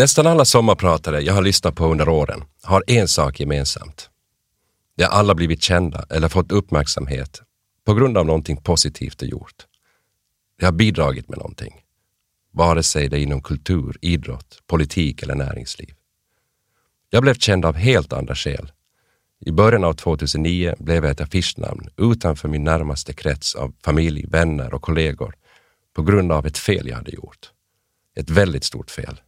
Nästan alla sommarpratare jag har lyssnat på under åren har en sak gemensamt. De har alla blivit kända eller fått uppmärksamhet på grund av någonting positivt de gjort. De har bidragit med någonting, vare sig det är inom kultur, idrott, politik eller näringsliv. Jag blev känd av helt andra skäl. I början av 2009 blev jag ett affischnamn utanför min närmaste krets av familj, vänner och kollegor på grund av ett fel jag hade gjort. Ett väldigt stort fel.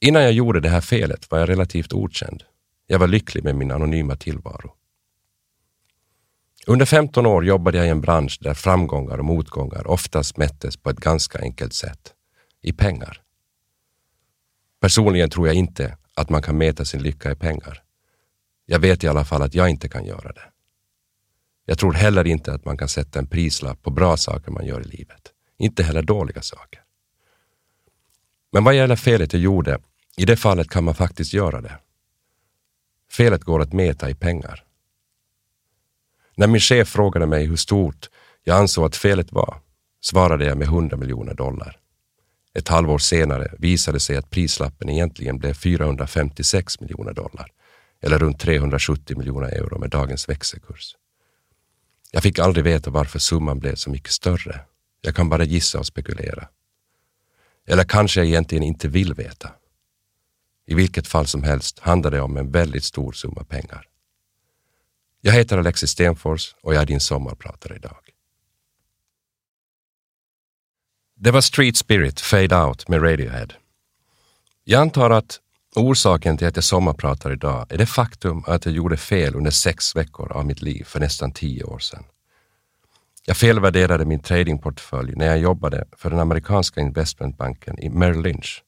Innan jag gjorde det här felet var jag relativt okänd. Jag var lycklig med min anonyma tillvaro. Under 15 år jobbade jag i en bransch där framgångar och motgångar oftast mättes på ett ganska enkelt sätt. I pengar. Personligen tror jag inte att man kan mäta sin lycka i pengar. Jag vet i alla fall att jag inte kan göra det. Jag tror heller inte att man kan sätta en prislapp på bra saker man gör i livet. Inte heller dåliga saker. Men vad gäller felet jag gjorde, i det fallet kan man faktiskt göra det. Felet går att mäta i pengar. När min chef frågade mig hur stort jag ansåg att felet var, svarade jag med 100 miljoner dollar. Ett halvår senare visade sig att prislappen egentligen blev 456 miljoner dollar, eller runt 370 miljoner euro med dagens växelkurs. Jag fick aldrig veta varför summan blev så mycket större. Jag kan bara gissa och spekulera. Eller kanske jag egentligen inte vill veta. I vilket fall som helst handlar det om en väldigt stor summa pengar. Jag heter Alexis Stenfors och jag är din sommarpratare idag. Det var Street Spirit Fade Out med Radiohead. Jag antar att orsaken till att jag sommarpratar idag är det faktum att jag gjorde fel under sex veckor av mitt liv för nästan tio år sedan. Jag felvärderade min tradingportfölj när jag jobbade för den amerikanska investmentbanken i Merrill Lynch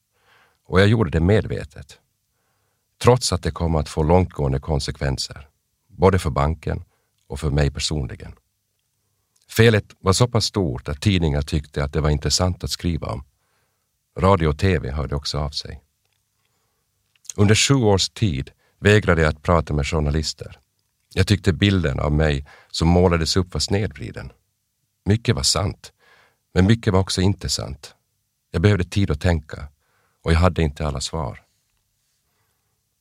och jag gjorde det medvetet. Trots att det kom att få långtgående konsekvenser, både för banken och för mig personligen. Felet var så pass stort att tidningar tyckte att det var intressant att skriva om. Radio och TV hörde också av sig. Under sju års tid vägrade jag att prata med journalister. Jag tyckte bilden av mig som målades upp var snedvriden. Mycket var sant, men mycket var också inte sant. Jag behövde tid att tänka och jag hade inte alla svar.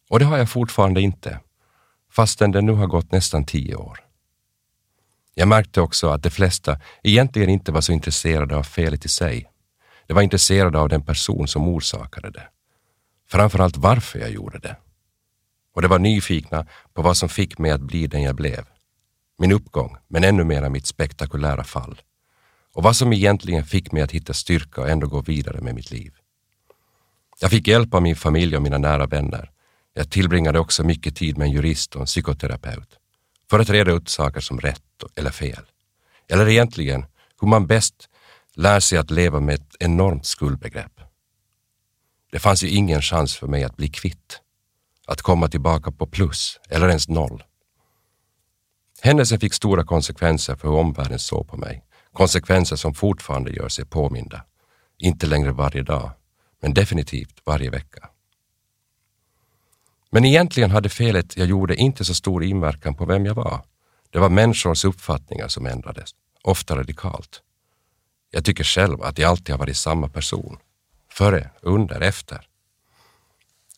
Och det har jag fortfarande inte, fastän det nu har gått nästan tio år. Jag märkte också att de flesta egentligen inte var så intresserade av felet i sig. De var intresserade av den person som orsakade det. Framförallt varför jag gjorde det. Och de var nyfikna på vad som fick mig att bli den jag blev. Min uppgång, men ännu mera mitt spektakulära fall. Och vad som egentligen fick mig att hitta styrka och ändå gå vidare med mitt liv. Jag fick hjälp av min familj och mina nära vänner. Jag tillbringade också mycket tid med en jurist och en psykoterapeut för att reda ut saker som rätt eller fel. Eller egentligen hur man bäst lär sig att leva med ett enormt skuldbegrepp. Det fanns ju ingen chans för mig att bli kvitt, att komma tillbaka på plus eller ens noll. Händelsen fick stora konsekvenser för hur omvärlden såg på mig. Konsekvenser som fortfarande gör sig påminda. Inte längre varje dag, men definitivt varje vecka. Men egentligen hade felet jag gjorde inte så stor inverkan på vem jag var. Det var människors uppfattningar som ändrades, ofta radikalt. Jag tycker själv att jag alltid har varit samma person. Före, under, efter.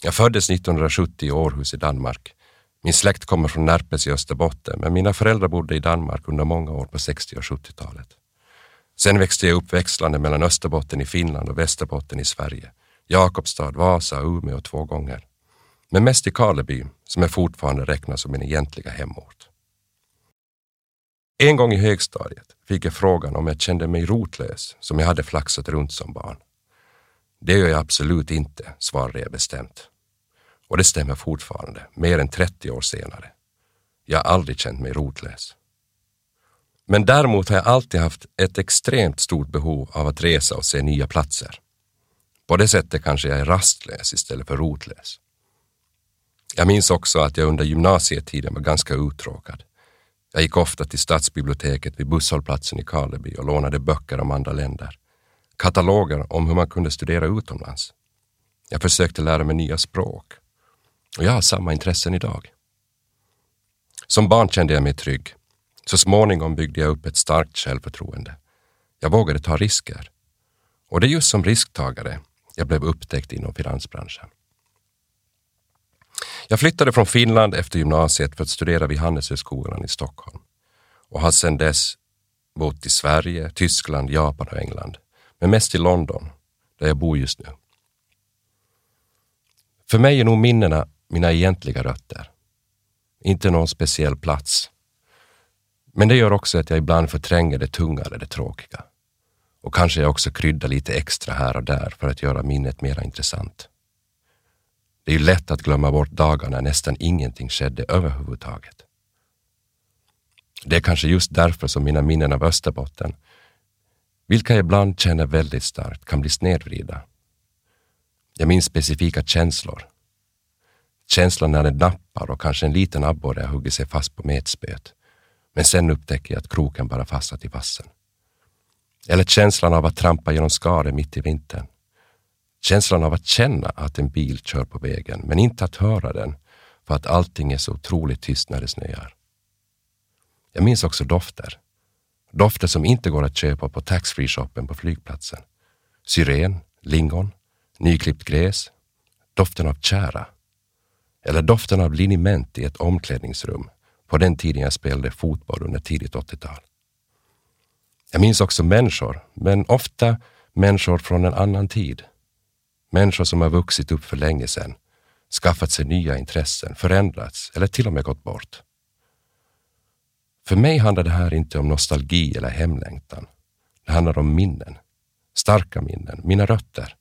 Jag föddes 1970 i Århus i Danmark. Min släkt kommer från Närpes i Österbotten, men mina föräldrar bodde i Danmark under många år på 60 och 70-talet. Sen växte jag upp växlande mellan Österbotten i Finland och Västerbotten i Sverige. Jakobstad, Vasa, Umeå två gånger. Men mest i Karleby, som jag fortfarande räknar som min egentliga hemort. En gång i högstadiet fick jag frågan om jag kände mig rotlös som jag hade flaxat runt som barn. Det gör jag absolut inte, svarade jag bestämt. Och det stämmer fortfarande, mer än 30 år senare. Jag har aldrig känt mig rotlös. Men däremot har jag alltid haft ett extremt stort behov av att resa och se nya platser. På det sättet kanske jag är rastlös istället för rotlös. Jag minns också att jag under gymnasietiden var ganska uttråkad. Jag gick ofta till stadsbiblioteket vid busshållplatsen i Karleby och lånade böcker om andra länder. Kataloger om hur man kunde studera utomlands. Jag försökte lära mig nya språk. Och jag har samma intressen idag. Som barn kände jag mig trygg. Så småningom byggde jag upp ett starkt självförtroende. Jag vågade ta risker. Och det är just som risktagare Jag blev upptäckt inom finansbranschen. Jag flyttade från Finland efter gymnasiet för att studera vid Handelshögskolan i Stockholm och har sedan dess bott i Sverige, Tyskland, Japan och England, men mest i London där jag bor just nu. För mig är nog minnena mina egentliga rötter. Inte någon speciell plats. Men det gör också att jag ibland förtränger det tunga eller det tråkiga. Och kanske jag också kryddar lite extra här och där för att göra minnet mer intressant. Det är ju lätt att glömma bort dagar när nästan ingenting skedde överhuvudtaget. Det är kanske just därför som mina minnen av Österbotten, vilka jag ibland känner väldigt starkt, kan bli snedvrida. Jag minns specifika känslor. Känslan när det nappar och kanske en liten abborre har huggit sig fast på metspöet. Men sen upptäcker jag att kroken bara fastnat i vassen. Eller känslan av att trampa genom skare mitt i vintern. Känslan av att känna att en bil kör på vägen, men inte att höra den, för att allting är så otroligt tyst när det snöar. Jag minns också dofter. Dofter som inte går att köpa på taxfree-shoppen på flygplatsen. Syren, lingon, nyklippt gräs, doften av kära. Eller doften av liniment i ett omklädningsrum på den tiden jag spelade fotboll under tidigt 80-tal. Jag minns också människor, men ofta människor från en annan tid. Människor som har vuxit upp för länge sedan, skaffat sig nya intressen, förändrats eller till och med gått bort. För mig handlar det här inte om nostalgi eller hemlängtan. Det handlar om minnen. Starka minnen, mina rötter.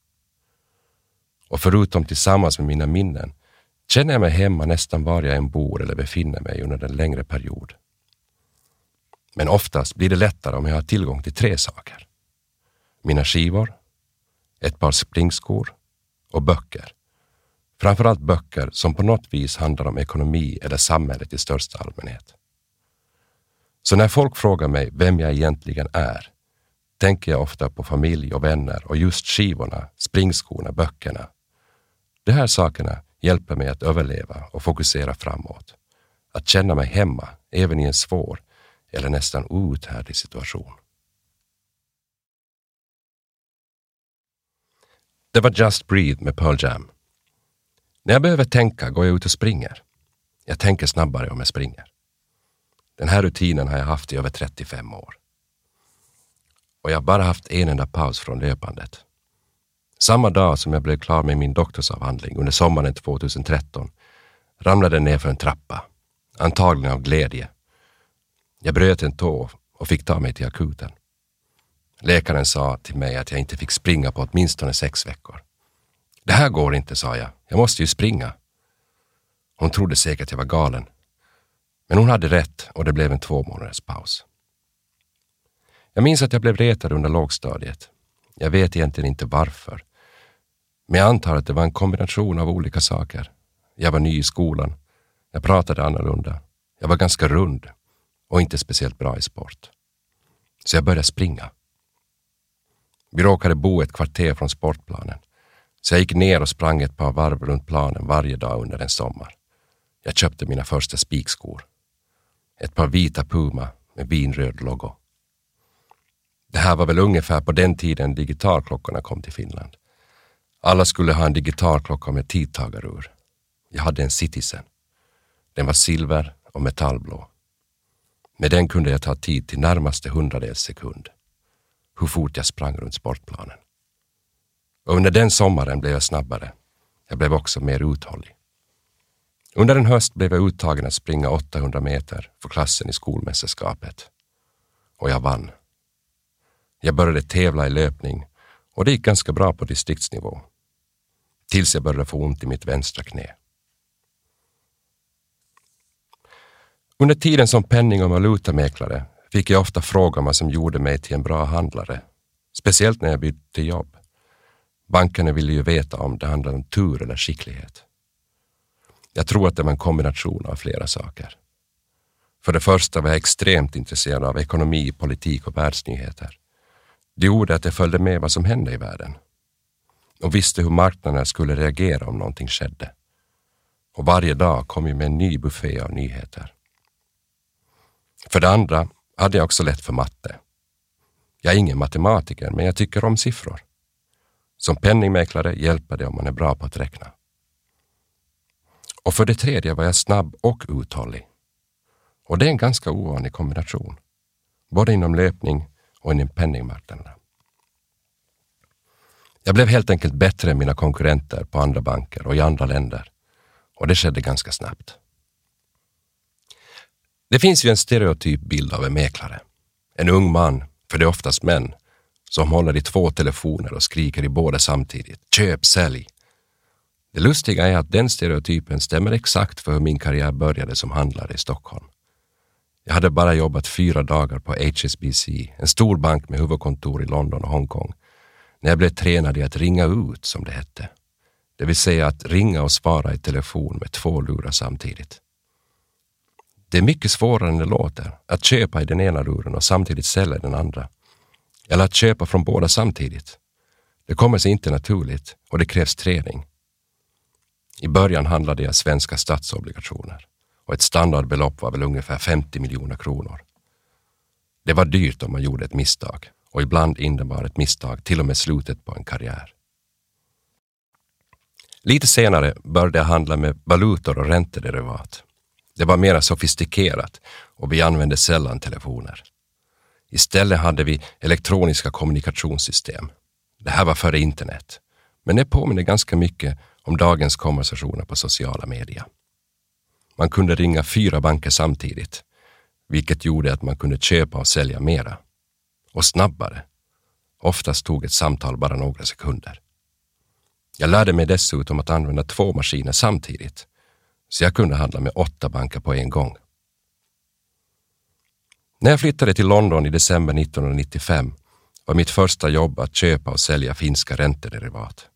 Och förutom tillsammans med mina minnen känner jag mig hemma nästan var jag än bor eller befinner mig under en längre period. Men oftast blir det lättare om jag har tillgång till tre saker. Mina skivor, ett par springskor och böcker. Framförallt böcker som på något vis handlar om ekonomi eller samhället i största allmänhet. Så när folk frågar mig vem jag egentligen är tänker jag ofta på familj och vänner och just skivorna, springskorna, böckerna. De här sakerna hjälper mig att överleva och fokusera framåt. Att känna mig hemma även i en svår eller nästan outhärdlig situation. Det var Just Breathe med Pearl Jam. När jag behöver tänka går jag ut och springer. Jag tänker snabbare om jag springer. Den här rutinen har jag haft i över 35 år. Och jag har bara haft en enda paus från löpandet. Samma dag som jag blev klar med min doktorsavhandling under sommaren 2013 ramlade jag ner för en trappa, antagligen av glädje. Jag bröt en tå och fick ta mig till akuten. Läkaren sa till mig att jag inte fick springa på åtminstone sex veckor. Det här går inte, sa jag. Jag måste ju springa. Hon trodde säkert jag var galen. Men hon hade rätt och det blev en två månaders paus. Jag minns att jag blev retad under lågstadiet. Jag vet egentligen inte varför. Men jag antar att det var en kombination av olika saker. Jag var ny i skolan. Jag pratade annorlunda. Jag var ganska rund och inte speciellt bra i sport. Så jag började springa. Vi råkade bo ett kvarter från sportplanen. Så jag gick ner och sprang ett par varv runt planen varje dag under en sommar. Jag köpte mina första spikskor. Ett par vita Puma med vinröd logo. Det här var väl ungefär på den tiden digitalklockorna kom till Finland. Alla skulle ha en digital klocka med tidtagarur. Jag hade en Citizen. Den var silver och metallblå. Med den kunde jag ta tid till närmaste hundradels sekund. Hur fort jag sprang runt sportplanen. Och under den sommaren blev jag snabbare. Jag blev också mer uthållig. Under en höst blev jag uttagen att springa 800 meter för klassen i skolmästerskapet. Och jag vann. Jag började tävla i löpning och det gick ganska bra på distriktsnivå. Tills jag började få ont i mitt vänstra knä. Under tiden som penning och valutamäklare fick jag ofta frågan vad som gjorde mig till en bra handlare. Speciellt när jag bytte jobb. Bankerna ville ju veta om det handlade om tur eller skicklighet. Jag tror att det var en kombination av flera saker. För det första var jag extremt intresserad av ekonomi, politik och världsnyheter. Det gjorde att jag följde med vad som hände i världen och visste hur marknaden skulle reagera om någonting skedde. Och varje dag kom ju med en ny buffé av nyheter. För det andra hade jag också lätt för matte. Jag är ingen matematiker, men jag tycker om siffror. Som penningmäklare hjälper det om man är bra på att räkna. Och för det tredje var jag snabb och uthållig. Och det är en ganska ovanlig kombination, både inom löpning och inom penningmarknaderna. Jag blev helt enkelt bättre än mina konkurrenter på andra banker och i andra länder och det skedde ganska snabbt. Det finns ju en stereotyp bild av en mäklare. En ung man, för det är oftast män, som håller i två telefoner och skriker i båda samtidigt. Köp, sälj. Det lustiga är att den stereotypen stämmer exakt för hur min karriär började som handlare i Stockholm. Jag hade bara jobbat fyra dagar på HSBC, en stor bank med huvudkontor i London och Hongkong, när jag blev tränad i att ringa ut, som det hette. Det vill säga att ringa och svara i telefon med två lurar samtidigt. Det är mycket svårare än det låter att köpa i den ena luren och samtidigt sälja i den andra. Eller att köpa från båda samtidigt. Det kommer sig inte naturligt och det krävs träning. I början handlade jag svenska statsobligationer och ett standardbelopp var väl ungefär 50 miljoner kronor. Det var dyrt om man gjorde ett misstag och ibland innebar ett misstag till och med slutet på en karriär. Lite senare började jag handla med valutor och räntederivat. Det var mer sofistikerat och vi använde sällan telefoner. Istället hade vi elektroniska kommunikationssystem. Det här var före internet, men det påminner ganska mycket om dagens konversationer på sociala medier. Man kunde ringa fyra banker samtidigt, vilket gjorde att man kunde köpa och sälja mera. Och snabbare. Oftast tog ett samtal bara några sekunder. Jag lärde mig dessutom att använda två maskiner samtidigt, så jag kunde handla med åtta banker på en gång. När jag flyttade till London i december 1995 var mitt första jobb att köpa och sälja finska räntederivat.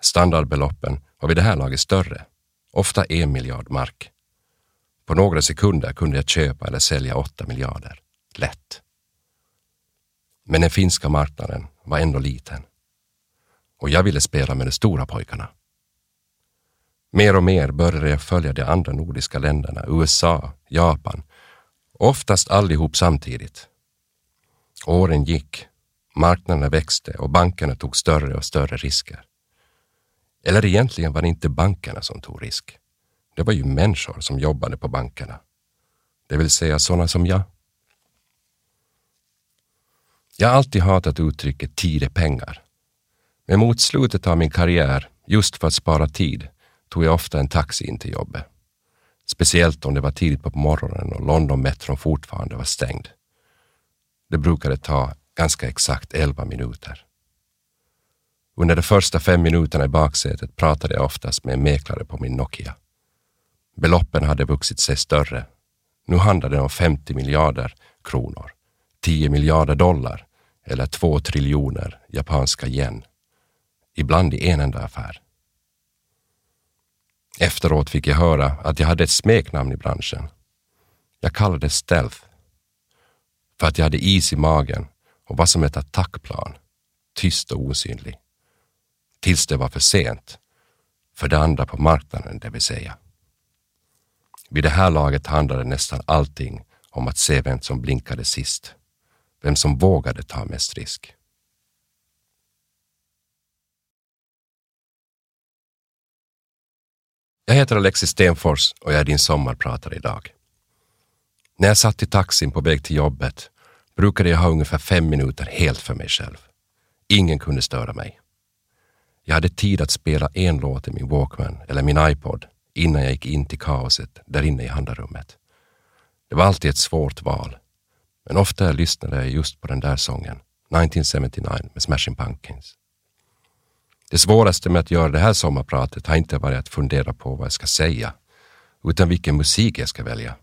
Standardbeloppen var vid det här laget större, ofta en miljard mark. På några sekunder kunde jag köpa eller sälja åtta miljarder. Lätt. Men den finska marknaden var ändå liten och jag ville spela med de stora pojkarna. Mer och mer började jag följa de andra nordiska länderna, USA, Japan, oftast allihop samtidigt. Åren gick, marknaderna växte och bankerna tog större och större risker. Eller egentligen var det inte bankerna som tog risk. Det var ju människor som jobbade på bankerna. Det vill säga sådana som jag. Jag har alltid hatat uttrycket tid är pengar. Men mot slutet av min karriär, just för att spara tid, tog jag ofta en taxi in till jobbet. Speciellt om det var tidigt på morgonen och London-metron fortfarande var stängd. Det brukade ta ganska exakt elva minuter. Under de första fem minuterna i baksätet pratade jag oftast med en mäklare på min Nokia. Beloppen hade vuxit sig större. Nu handlade det om 50 miljarder kronor, 10 miljarder dollar eller två triljoner japanska yen. Ibland i en enda affär. Efteråt fick jag höra att jag hade ett smeknamn i branschen. Jag kallades Stealth för att jag hade is i magen och var som ett attackplan, tyst och osynlig. Tills det var för sent, för det andra på marknaden, det vill säga. Vid det här laget handlade nästan allting om att se vem som blinkade sist, vem som vågade ta mest risk. Jag heter Alexis Stenfors och jag är din sommarpratare idag. När jag satt i taxin på väg till jobbet brukade jag ha ungefär fem minuter helt för mig själv. Ingen kunde störa mig. Jag hade tid att spela en låt i min Walkman eller min iPod innan jag gick in till kaoset där inne i handlarummet. Det var alltid ett svårt val, men ofta lyssnade jag just på den där sången, 1979 med Smashing Pumpkins. Det svåraste med att göra det här sommarpratet har inte varit att fundera på vad jag ska säga, utan vilken musik jag ska välja.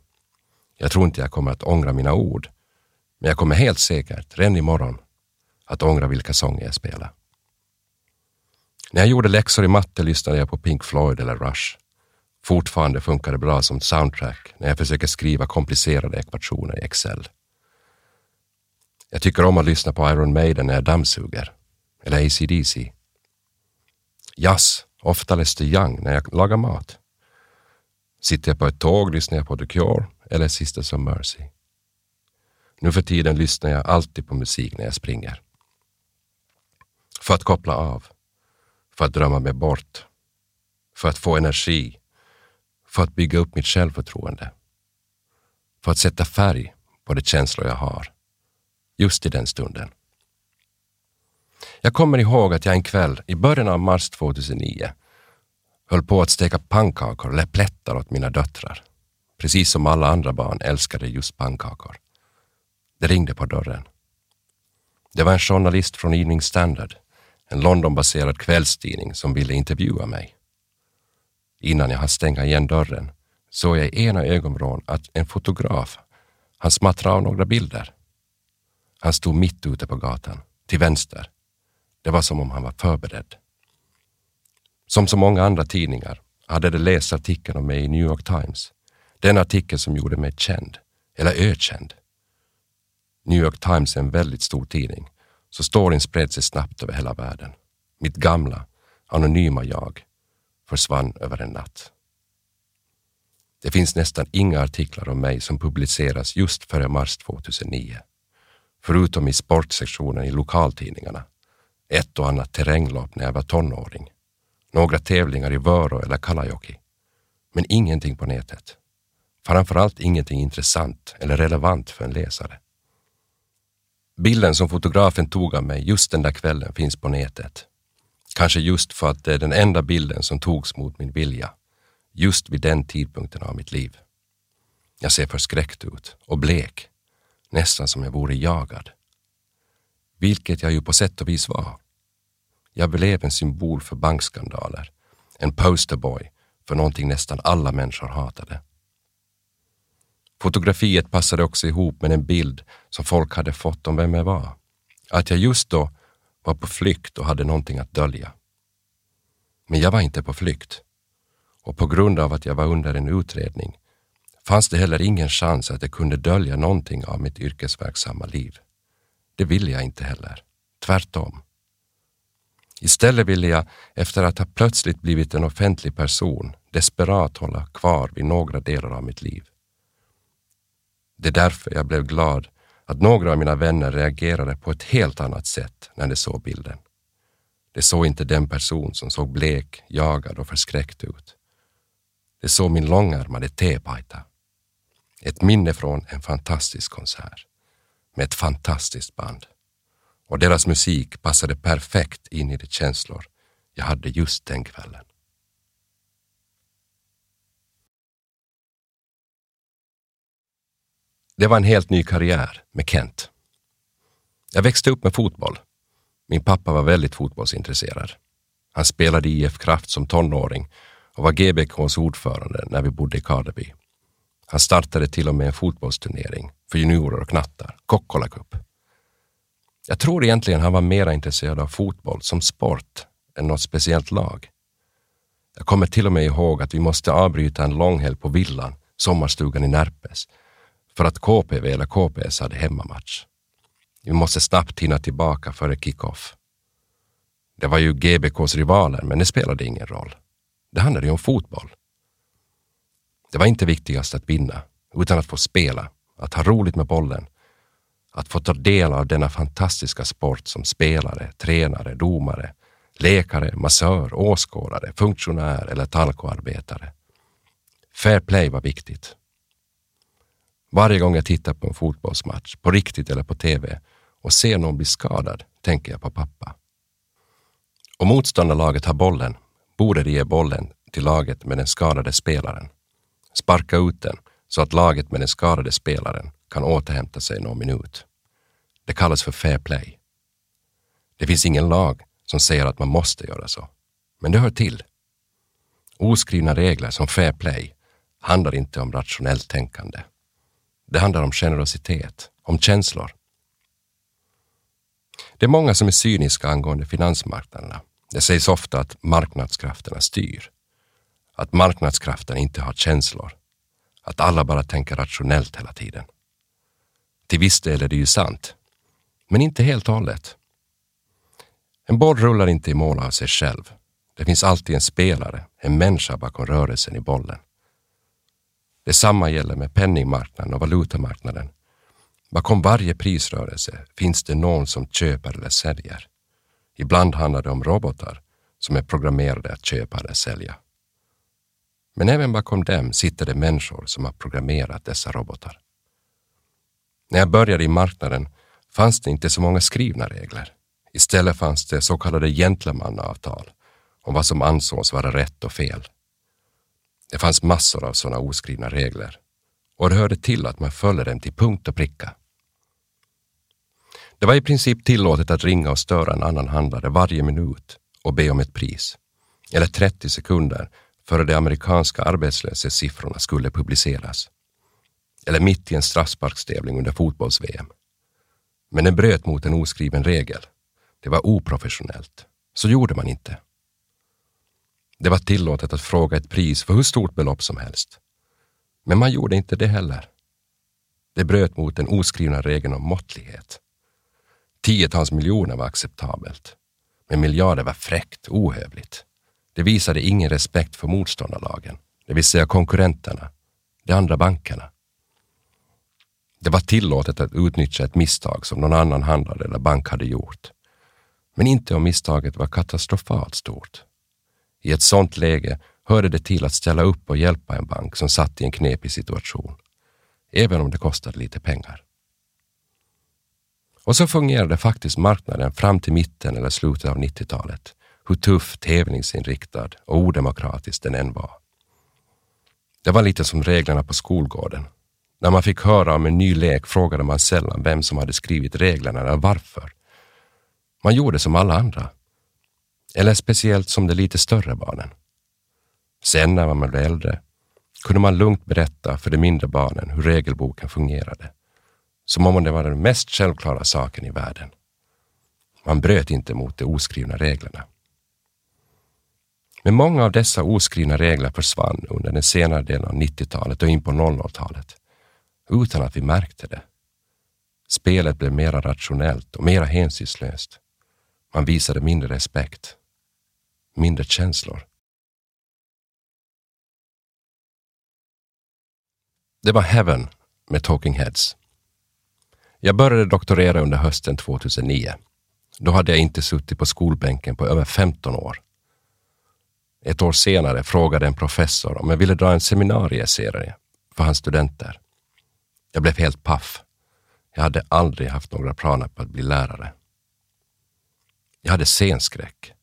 Jag tror inte jag kommer att ångra mina ord, men jag kommer helt säkert, redan imorgon, att ångra vilka sånger jag spelar. När jag gjorde läxor i matte lyssnade jag på Pink Floyd eller Rush. Fortfarande funkar det bra som soundtrack när jag försöker skriva komplicerade ekvationer i Excel. Jag tycker om att lyssna på Iron Maiden när jag dammsuger, eller ACDC jazz, ofta Lester Young när jag lagar mat. Sitter jag på ett tåg lyssnar jag på The Cure eller Sisters of Mercy. Nu för tiden lyssnar jag alltid på musik när jag springer. För att koppla av, för att drömma mig bort, för att få energi, för att bygga upp mitt självförtroende, för att sätta färg på de känslor jag har, just i den stunden. Jag kommer ihåg att jag en kväll i början av mars 2009 höll på att steka pannkakor eller plättar åt mina döttrar. Precis som alla andra barn älskade just pannkakor. Det ringde på dörren. Det var en journalist från Evening Standard, en Londonbaserad kvällstidning som ville intervjua mig. Innan jag hann stänga igen dörren såg jag i ena ögonvrån att en fotograf, han smattrade av några bilder. Han stod mitt ute på gatan, till vänster. Det var som om han var förberedd. Som så många andra tidningar hade de läst artikeln om mig i New York Times. Den artikel som gjorde mig känd, eller ökänd. New York Times är en väldigt stor tidning, så storyn spred sig snabbt över hela världen. Mitt gamla, anonyma jag försvann över en natt. Det finns nästan inga artiklar om mig som publiceras just före mars 2009, förutom i sportsektionen i lokaltidningarna, ett och annat terränglopp när jag var tonåring, några tävlingar i Vörå eller Kalajoki, men ingenting på nätet. Framförallt ingenting intressant eller relevant för en läsare. Bilden som fotografen tog av mig just den där kvällen finns på nätet. Kanske just för att det är den enda bilden som togs mot min vilja, just vid den tidpunkten av mitt liv. Jag ser förskräckt ut och blek, nästan som jag vore jagad. Vilket jag ju på sätt och vis var. Jag blev en symbol för bankskandaler, en posterboy för någonting nästan alla människor hatade. Fotografiet passade också ihop med en bild som folk hade fått om vem jag var. Att jag just då var på flykt och hade någonting att dölja. Men jag var inte på flykt. Och på grund av att jag var under en utredning fanns det heller ingen chans att jag kunde dölja någonting av mitt yrkesverksamma liv. Det ville jag inte heller. Tvärtom. Istället ville jag, efter att ha plötsligt blivit en offentlig person, desperat hålla kvar vid några delar av mitt liv. Det är därför jag blev glad att några av mina vänner reagerade på ett helt annat sätt när de såg bilden. De såg inte den person som såg blek, jagad och förskräckt ut. De såg min långärmade tepajta. Ett minne från en fantastisk konsert med ett fantastiskt band. Och deras musik passade perfekt in i de känslor jag hade just den kvällen. Det var en helt ny karriär med Kent. Jag växte upp med fotboll. Min pappa var väldigt fotbollsintresserad. Han spelade i IF Kraft som tonåring och var GBKs ordförande när vi bodde i Karleby. Han startade till och med en fotbollsturnering för juniorer och knattar, Kokkola Cup. Jag tror egentligen han var mer intresserad av fotboll som sport än något speciellt lag. Jag kommer till och med ihåg att vi måste avbryta en långhelg på villan, sommarstugan i Närpes, för att KPV eller KPS hade hemmamatch. Vi måste snabbt hinna tillbaka före kickoff. Det var ju GBKs rivaler, men det spelade ingen roll. Det handlade ju om fotboll. Det var inte viktigast att vinna, utan att få spela, att ha roligt med bollen, att få ta del av denna fantastiska sport som spelare, tränare, domare, läkare, massör, åskådare, funktionär eller talkoarbetare. Fair play var viktigt. Varje gång jag tittar på en fotbollsmatch, på riktigt eller på TV, och ser någon bli skadad, tänker jag på pappa. Om motståndarlaget har bollen, borde de ge bollen till laget med den skadade spelaren. Sparka ut den så att laget med den skadade spelaren kan återhämta sig någon minut. Det kallas för fair play. Det finns ingen lag som säger att man måste göra så, men det hör till. Oskrivna regler som fair play handlar inte om rationellt tänkande. Det handlar om generositet, om känslor. Det är många som är cyniska angående finansmarknaderna. Det sägs ofta att marknadskrafterna styr. Att marknadskrafterna inte har känslor. Att alla bara tänker rationellt hela tiden. Till viss del är det ju sant, men inte helt och hållet. En boll rullar inte i mål av sig själv. Det finns alltid en spelare, en människa bakom rörelsen i bollen. Detsamma gäller med penningmarknaden och valutamarknaden. Bakom varje prisrörelse finns det någon som köper eller säljer. Ibland handlar det om robotar som är programmerade att köpa eller sälja. Men även bakom dem sitter det människor som har programmerat dessa robotar. När jag började i marknaden fanns det inte så många skrivna regler. Istället fanns det så kallade gentlemannaavtal om vad som ansågs vara rätt och fel. Det fanns massor av sådana oskrivna regler och det hörde till att man följde dem till punkt och pricka. Det var i princip tillåtet att ringa och störa en annan handlare varje minut och be om ett pris, eller 30 sekunder före de amerikanska arbetslöshetssiffrorna skulle publiceras, eller mitt i en straffsparkstävling under fotbolls-VM. Men den bröt mot en oskriven regel. Det var oprofessionellt. Så gjorde man inte. Det var tillåtet att fråga ett pris för hur stort belopp som helst. Men man gjorde inte det heller. Det bröt mot den oskrivna regeln om måttlighet. Tiotals miljoner var acceptabelt, men miljarder var fräckt, ohövligt. Det visade ingen respekt för motståndarlagen, det vill säga konkurrenterna, de andra bankerna. Det var tillåtet att utnyttja ett misstag som någon annan handlare eller bank hade gjort, men inte om misstaget var katastrofalt stort. I ett sådant läge hörde det till att ställa upp och hjälpa en bank som satt i en knepig situation, även om det kostade lite pengar. Och så fungerade faktiskt marknaden fram till mitten eller slutet av 90-talet, hur tuff, tävlingsinriktad och odemokratisk den än var. Det var lite som reglerna på skolgården. När man fick höra om en ny lek frågade man sällan vem som hade skrivit reglerna eller varför. Man gjorde som alla andra. Eller speciellt som de lite större barnen. Sen när man blev äldre kunde man lugnt berätta för de mindre barnen hur regelboken fungerade. Som om det var den mest självklara saken i världen. Man bröt inte mot de oskrivna reglerna. Men många av dessa oskrivna regler försvann under den senare delen av 90-talet och in på 00-talet, utan att vi märkte det. Spelet blev mera rationellt och mera hänsynslöst. Man visade mindre respekt, mindre känslor. Det var Heaven med Talking Heads. Jag började doktorera under hösten 2009. Då hade jag inte suttit på skolbänken på över 15 år. Ett år senare frågade en professor om jag ville dra en seminarieserie för hans studenter. Jag blev helt paff. Jag hade aldrig haft några planer på att bli lärare. Jag hade scenskräck.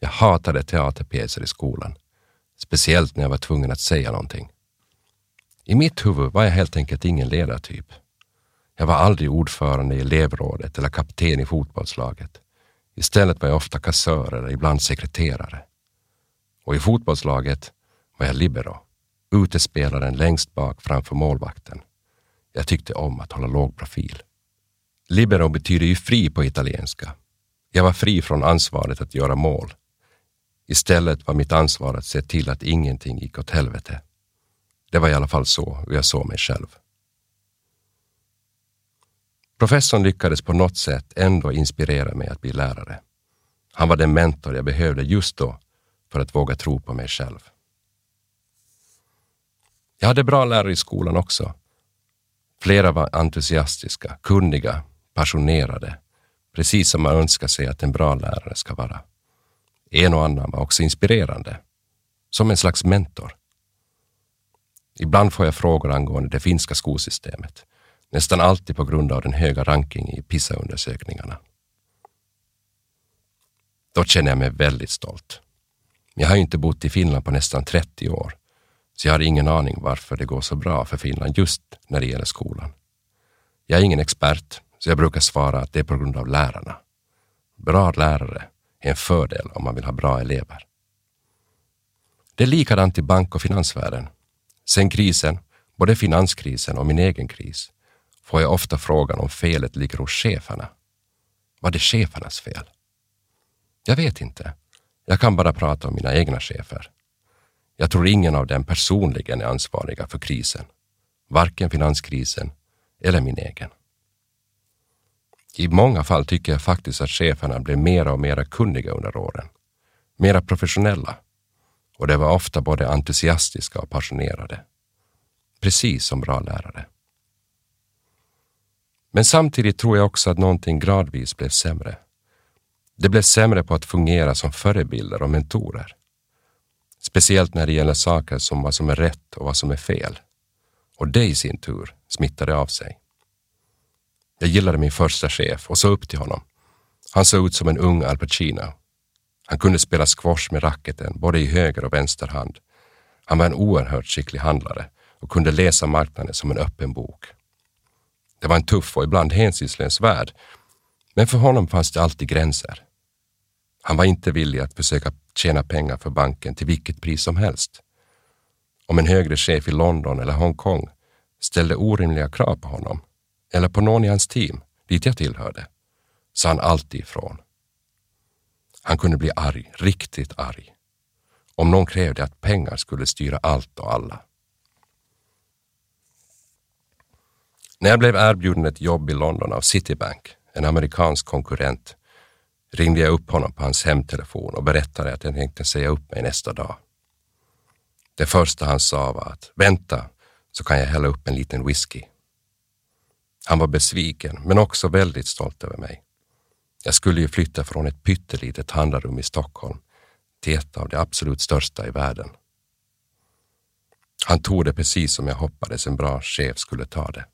Jag hatade teaterpjäser i skolan, speciellt när jag var tvungen att säga någonting. I mitt huvud var jag helt enkelt ingen ledartyp. Jag var aldrig ordförande i elevrådet eller kapten i fotbollslaget. Istället var jag ofta kassör eller ibland sekreterare. Och i fotbollslaget var jag libero, utespelaren längst bak framför målvakten. Jag tyckte om att hålla låg profil. Libero betyder ju fri på italienska. Jag var fri från ansvaret att göra mål. Istället var mitt ansvar att se till att ingenting gick åt helvete. Det var i alla fall så jag såg mig själv. Professorn lyckades på något sätt ändå inspirera mig att bli lärare. Han var den mentor jag behövde just då för att våga tro på mig själv. Jag hade bra lärare i skolan också. Flera var entusiastiska, kunniga, passionerade, precis som man önskar sig att en bra lärare ska vara. En och annan var också inspirerande, som en slags mentor. Ibland får jag frågor angående det finska skolsystemet, nästan alltid på grund av den höga rankingen i PISA-undersökningarna. Då känner jag mig väldigt stolt. Jag har inte bott i Finland på nästan 30 år, så jag har ingen aning varför det går så bra för Finland just när det gäller skolan. Jag är ingen expert, så jag brukar svara att det är på grund av lärarna. Bra lärare är en fördel om man vill ha bra elever. Det är likadant i bank och finansvärlden. Sen krisen, både finanskrisen och min egen kris, får jag ofta frågan om felet ligger hos cheferna. Var det chefernas fel? Jag vet inte. Jag kan bara prata om mina egna chefer. Jag tror ingen av dem personligen är ansvariga för krisen. Varken finanskrisen eller min egen. I många fall tycker jag faktiskt att cheferna blev mera och mera kunniga under åren. Mera professionella. Och de var ofta både entusiastiska och passionerade. Precis som bra lärare. Men samtidigt tror jag också att någonting gradvis blev sämre. De blev sämre på att fungera som förebilder och mentorer. Speciellt när det gäller saker som vad som är rätt och vad som är fel. Och det i sin tur smittade av sig. Jag gillade min första chef och såg upp till honom. Han såg ut som en ung Al Pacino. Han kunde spela squash med racketen både i höger och vänster hand. Han var en oerhört skicklig handlare och kunde läsa marknaden som en öppen bok. Det var en tuff och ibland hänsynslös värld, men för honom fanns det alltid gränser. Han var inte villig att försöka tjäna pengar för banken till vilket pris som helst. Om en högre chef i London eller Hongkong ställde orimliga krav på honom, eller på någon i hans team, dit jag tillhörde, sa han alltid ifrån. Han kunde bli arg, riktigt arg, om någon krävde att pengar skulle styra allt och alla. När jag blev erbjuden ett jobb i London av Citibank, en amerikansk konkurrent, ringde jag upp honom på hans hemtelefon och berättade att jag tänkte säga upp mig nästa dag. Det första han sa var att vänta så kan jag hälla upp en liten whisky. Han var besviken men också väldigt stolt över mig. Jag skulle ju flytta från ett pyttelitet handlarrum i Stockholm till ett av de absolut största i världen. Han tog det precis som jag hoppades en bra chef skulle ta det.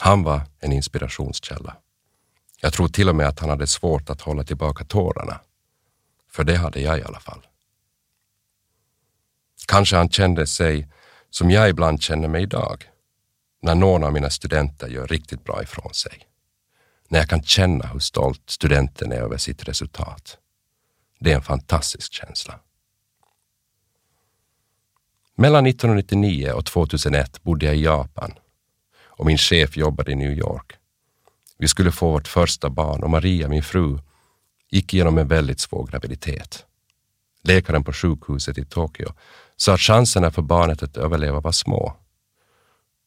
Han var en inspirationskälla. Jag tror till och med att han hade svårt att hålla tillbaka tårarna. För det hade jag i alla fall. Kanske han kände sig som jag ibland känner mig idag, när någon av mina studenter gör riktigt bra ifrån sig. När jag kan känna hur stolt studenten är över sitt resultat. Det är en fantastisk känsla. Mellan 1999 och 2001 bodde jag i Japan och min chef jobbade i New York. Vi skulle få vårt första barn och Maria, min fru, gick igenom en väldigt svår graviditet. Läkaren på sjukhuset i Tokyo sa att chanserna för barnet att överleva var små.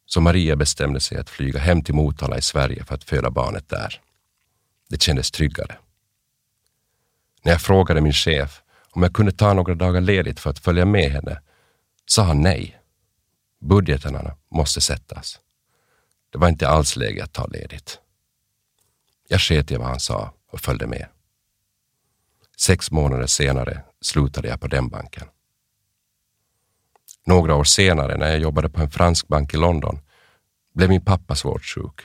Så Maria bestämde sig att flyga hem till Motala i Sverige för att föda barnet där. Det kändes tryggare. När jag frågade min chef om jag kunde ta några dagar ledigt för att följa med henne sa han nej. Budgeterna måste sättas. Det var inte alls läge att ta ledigt. Jag sket i vad han sa och följde med. Sex månader senare slutade jag på den banken. Några år senare när jag jobbade på en fransk bank i London blev min pappa svårt sjuk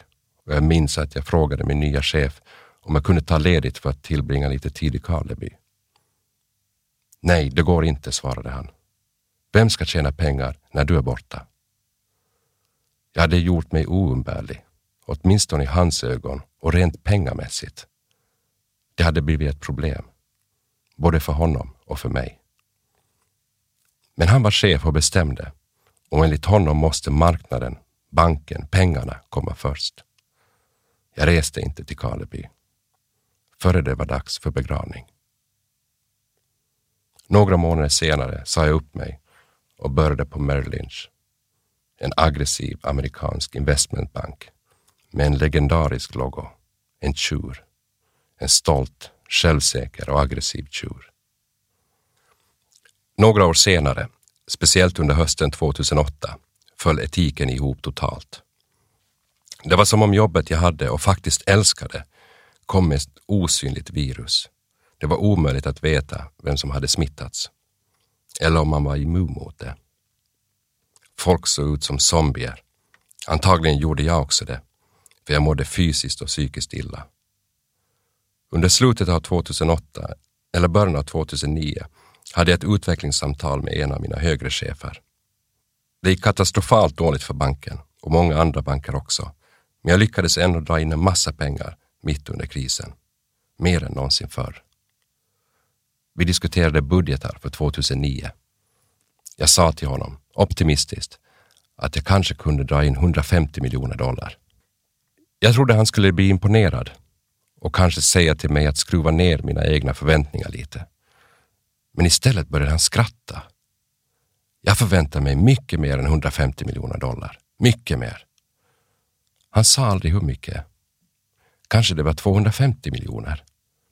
och jag minns att jag frågade min nya chef om jag kunde ta ledigt för att tillbringa lite tid i Karleby. Nej, det går inte, svarade han. Vem ska tjäna pengar när du är borta? Jag hade gjort mig oumbärlig, åtminstone i hans ögon och rent pengamässigt. Det hade blivit ett problem, både för honom och för mig. Men han var chef och bestämde och enligt honom måste marknaden, banken, pengarna komma först. Jag reste inte till Karleby före det var dags för begravning. Några månader senare sa jag upp mig och började på Merrill Lynch, en aggressiv amerikansk investmentbank med en legendarisk logo, en tjur. En stolt, självsäker och aggressiv tjur. Några år senare, speciellt under hösten 2008, föll etiken ihop totalt. Det var som om jobbet jag hade och faktiskt älskade kom med ett osynligt virus. Det var omöjligt att veta vem som hade smittats eller om man var immun mot det. Folk såg ut som zombier. Antagligen gjorde jag också det, för jag mådde fysiskt och psykiskt illa. Under slutet av 2008 eller början av 2009 hade jag ett utvecklingssamtal med en av mina högre chefer. Det gick katastrofalt dåligt för banken och många andra banker också, men jag lyckades ändå dra in en massa pengar mitt under krisen. Mer än någonsin förr. Vi diskuterade budgetar för 2009. Jag sa till honom, optimistiskt, att jag kanske kunde dra in 150 miljoner dollar. Jag trodde han skulle bli imponerad och kanske säga till mig att skruva ner mina egna förväntningar lite. Men istället började han skratta. Jag förväntar mig mycket mer än 150 miljoner dollar. Mycket mer. Han sa aldrig hur mycket, Kanske det var 250 miljoner,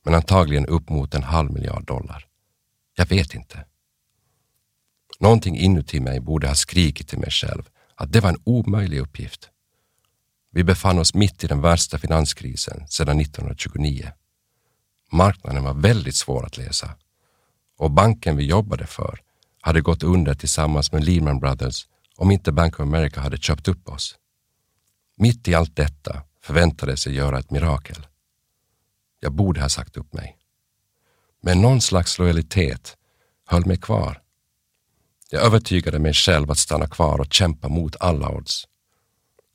men antagligen upp mot en halv miljard dollar. Jag vet inte. Någonting inuti mig borde ha skrikit till mig själv att det var en omöjlig uppgift. Vi befann oss mitt i den värsta finanskrisen sedan 1929. Marknaden var väldigt svår att läsa och banken vi jobbade för hade gått under tillsammans med Lehman Brothers om inte Bank of America hade köpt upp oss. Mitt i allt detta förväntades jag göra ett mirakel. Jag borde ha sagt upp mig. Men någon slags lojalitet höll mig kvar. Jag övertygade mig själv att stanna kvar och kämpa mot alla odds.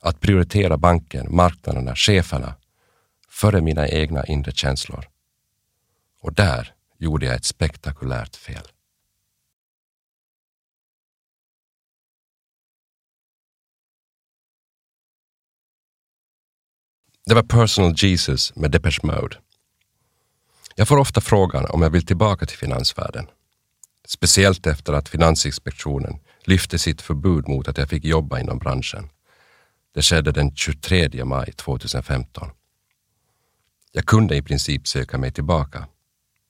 Att prioritera banken, marknaderna, cheferna före mina egna inre känslor. Och där gjorde jag ett spektakulärt fel. Det var Personal Jesus med Depeche Mode. Jag får ofta frågan om jag vill tillbaka till finansvärlden. Speciellt efter att Finansinspektionen lyfte sitt förbud mot att jag fick jobba inom branschen. Det skedde den 23 maj 2015. Jag kunde i princip söka mig tillbaka,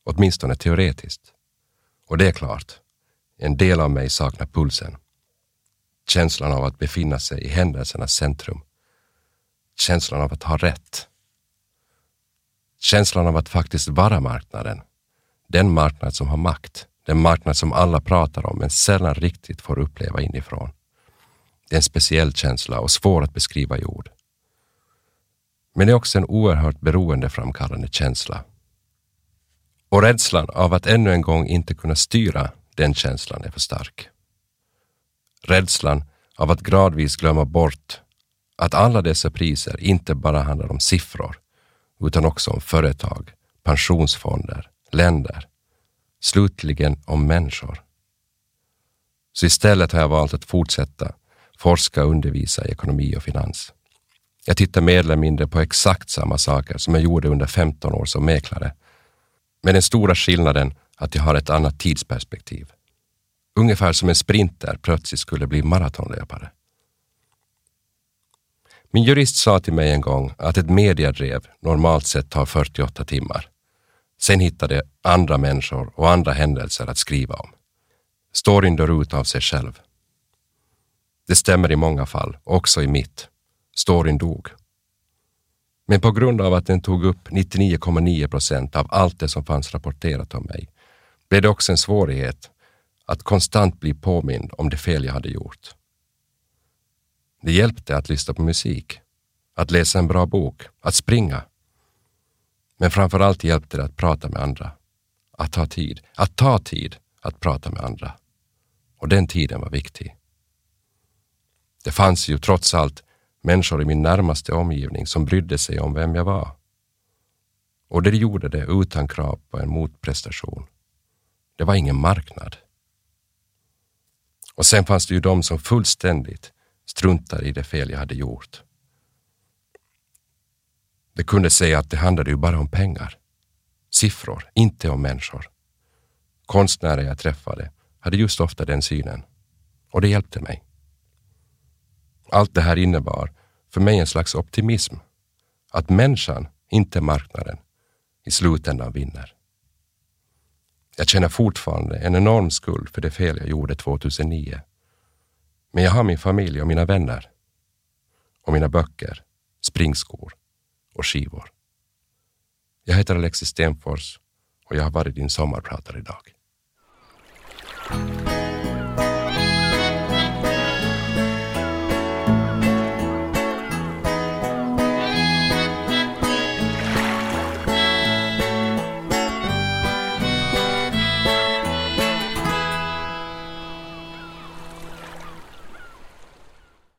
åtminstone teoretiskt. Och det är klart, en del av mig saknar pulsen. Känslan av att befinna sig i händelsernas centrum. Känslan av att ha rätt. Känslan av att faktiskt vara marknaden. Den marknad som har makt. Den marknad som alla pratar om men sällan riktigt får uppleva inifrån. Det är en speciell känsla och svår att beskriva i ord. Men det är också en oerhört beroendeframkallande känsla. Och rädslan av att ännu en gång inte kunna styra den känslan är för stark. Rädslan av att gradvis glömma bort att alla dessa priser inte bara handlar om siffror, utan också om företag, pensionsfonder, länder, slutligen om människor. Så istället har jag valt att fortsätta forska och undervisa i ekonomi och finans. Jag tittar mer eller mindre på exakt samma saker som jag gjorde under 15 år som mäklare. Med den stora skillnaden att jag har ett annat tidsperspektiv. Ungefär som en sprinter plötsligt skulle bli maratonlöpare. Min jurist sa till mig en gång att ett mediadrev normalt sett tar 48 timmar. Sen hittade andra människor och andra händelser att skriva om. Storyn dör ut av sig själv. Det stämmer i många fall, också i mitt. Storyn dog. Men på grund av att den tog upp 99,9 procent av allt det som fanns rapporterat om mig blev det också en svårighet att konstant bli påmind om det fel jag hade gjort. Det hjälpte att lyssna på musik, att läsa en bra bok, att springa. Men framför allt hjälpte det att prata med andra. Att ta tid, att ta tid att prata med andra. Och den tiden var viktig. Det fanns ju trots allt människor i min närmaste omgivning som brydde sig om vem jag var. Och det gjorde det utan krav på en motprestation. Det var ingen marknad. Och sen fanns det ju de som fullständigt struntade i det fel jag hade gjort. De kunde säga att det handlade ju bara om pengar. Siffror, inte om människor. Konstnärer jag träffade hade just ofta den synen. Och det hjälpte mig. Allt det här innebar för mig en slags optimism. Att människan, inte marknaden, i slutändan vinner. Jag känner fortfarande en enorm skuld för det fel jag gjorde 2009. Men jag har min familj och mina vänner. Och mina böcker, springskor och skivor. Jag heter Alexis Stenfors och jag har varit din sommarpratare idag.